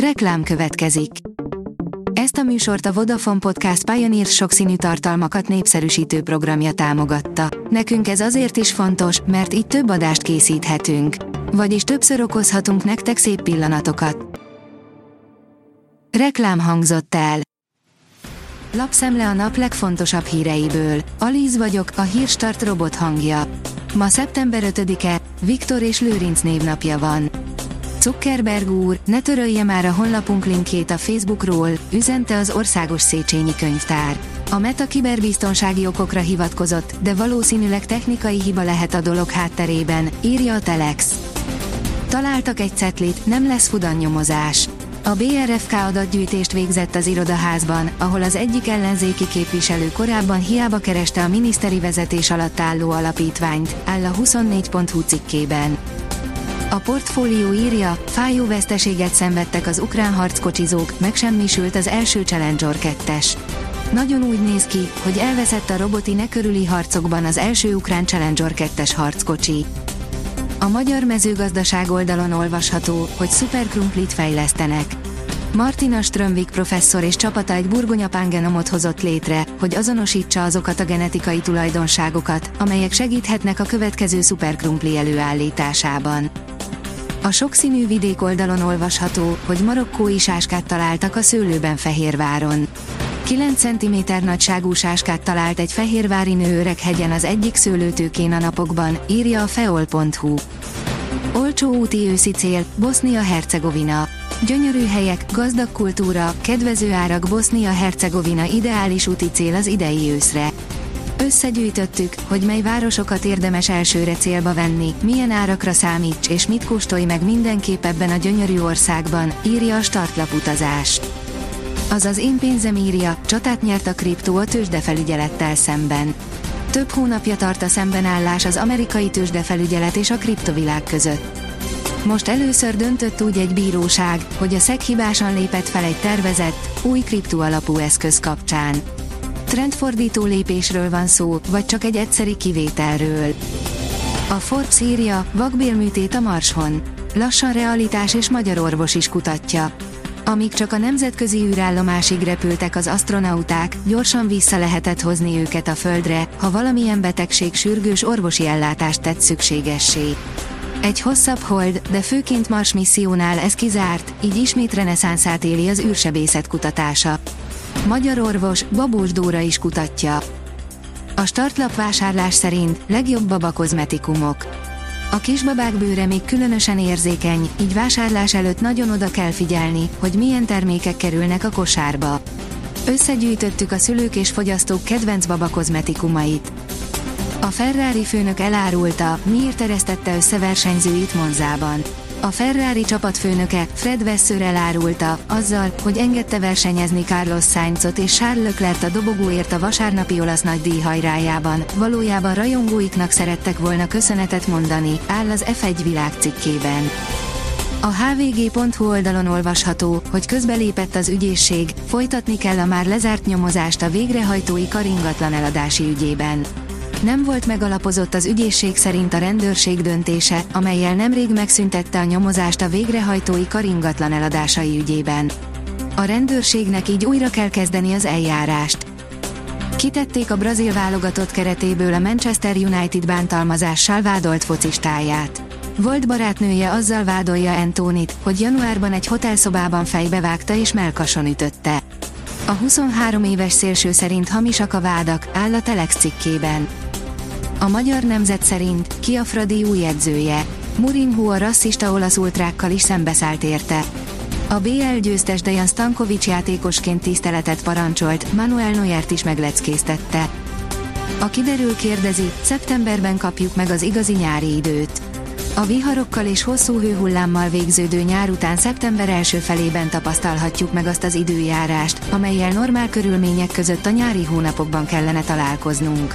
Reklám következik. Ezt a műsort a Vodafone Podcast Pioneer sokszínű tartalmakat népszerűsítő programja támogatta. Nekünk ez azért is fontos, mert így több adást készíthetünk. Vagyis többször okozhatunk nektek szép pillanatokat. Reklám hangzott el. Lapszemle a nap legfontosabb híreiből. Alíz vagyok, a hírstart robot hangja. Ma szeptember 5-e, Viktor és Lőrinc névnapja van. Zuckerberg úr, ne törölje már a honlapunk linkjét a Facebookról, üzente az Országos Széchenyi Könyvtár. A Meta kiberbiztonsági okokra hivatkozott, de valószínűleg technikai hiba lehet a dolog hátterében, írja a Telex. Találtak egy cetlit, nem lesz fudanyomozás. A BRFK adatgyűjtést végzett az irodaházban, ahol az egyik ellenzéki képviselő korábban hiába kereste a miniszteri vezetés alatt álló alapítványt, áll a 24.hu cikkében. A portfólió írja, fájó veszteséget szenvedtek az ukrán harckocsizók, megsemmisült az első Challenger 2-es. Nagyon úgy néz ki, hogy elveszett a roboti ne körüli harcokban az első ukrán Challenger 2-es harckocsi. A magyar mezőgazdaság oldalon olvasható, hogy szuperkrumplit fejlesztenek. Martina Strömvik professzor és csapata egy burgonyapángenomot hozott létre, hogy azonosítsa azokat a genetikai tulajdonságokat, amelyek segíthetnek a következő szuperkrumpli előállításában. A sokszínű vidék oldalon olvasható, hogy marokkói sáskát találtak a szőlőben Fehérváron. 9 cm nagyságú sáskát talált egy fehérvári nő hegyen az egyik szőlőtőkén a napokban, írja a feol.hu. Olcsó úti őszi cél, Bosznia-Hercegovina. Gyönyörű helyek, gazdag kultúra, kedvező árak Bosznia-Hercegovina ideális úti cél az idei őszre. Összegyűjtöttük, hogy mely városokat érdemes elsőre célba venni, milyen árakra számíts és mit kóstolj meg mindenképp ebben a gyönyörű országban, írja a startlap utazás. Azaz én pénzem írja, csatát nyert a kriptó a tőzsdefelügyelettel szemben. Több hónapja tart a szembenállás az amerikai tőzsdefelügyelet és a kriptovilág között. Most először döntött úgy egy bíróság, hogy a SEC hibásan lépett fel egy tervezett, új kriptó alapú eszköz kapcsán. Trendfordító lépésről van szó, vagy csak egy egyszeri kivételről. A Forbes írja, vakbélműtét a Marshon. Lassan realitás és magyar orvos is kutatja. Amíg csak a nemzetközi űrállomásig repültek az astronauták, gyorsan vissza lehetett hozni őket a Földre, ha valamilyen betegség sürgős orvosi ellátást tett szükségessé. Egy hosszabb hold, de főként Mars missziónál ez kizárt, így ismét reneszánszát éli az űrsebészet kutatása. Magyar orvos, Babós Dóra is kutatja. A startlap vásárlás szerint legjobb baba kozmetikumok. A kisbabák bőre még különösen érzékeny, így vásárlás előtt nagyon oda kell figyelni, hogy milyen termékek kerülnek a kosárba. Összegyűjtöttük a szülők és fogyasztók kedvenc baba kozmetikumait. A Ferrari főnök elárulta, miért eresztette össze versenyzőit Monzában. A Ferrari csapatfőnöke, Fred Vasseur elárulta, azzal, hogy engedte versenyezni Carlos Sainzot és Charles Leclerc a dobogóért a vasárnapi olasz nagy hajrájában, valójában rajongóiknak szerettek volna köszönetet mondani, áll az F1 világcikkében. A hvg.hu oldalon olvasható, hogy közbelépett az ügyészség, folytatni kell a már lezárt nyomozást a végrehajtói karingatlan eladási ügyében. Nem volt megalapozott az ügyészség szerint a rendőrség döntése, amelyel nemrég megszüntette a nyomozást a végrehajtói karingatlan eladásai ügyében. A rendőrségnek így újra kell kezdeni az eljárást. Kitették a brazil válogatott keretéből a Manchester United bántalmazással vádolt focistáját. Volt barátnője azzal vádolja Antonit, hogy januárban egy hotelszobában fejbevágta és melkason ütötte. A 23 éves szélső szerint hamisak a vádak, áll a Telex cikkében. A magyar nemzet szerint ki a Fradi új edzője. Mourinho a rasszista olasz ultrákkal is szembeszállt érte. A BL győztes Dejan Stankovics játékosként tiszteletet parancsolt, Manuel Neuert is megleckéztette. A kiderül kérdezi, szeptemberben kapjuk meg az igazi nyári időt. A viharokkal és hosszú hőhullámmal végződő nyár után szeptember első felében tapasztalhatjuk meg azt az időjárást, amelyel normál körülmények között a nyári hónapokban kellene találkoznunk.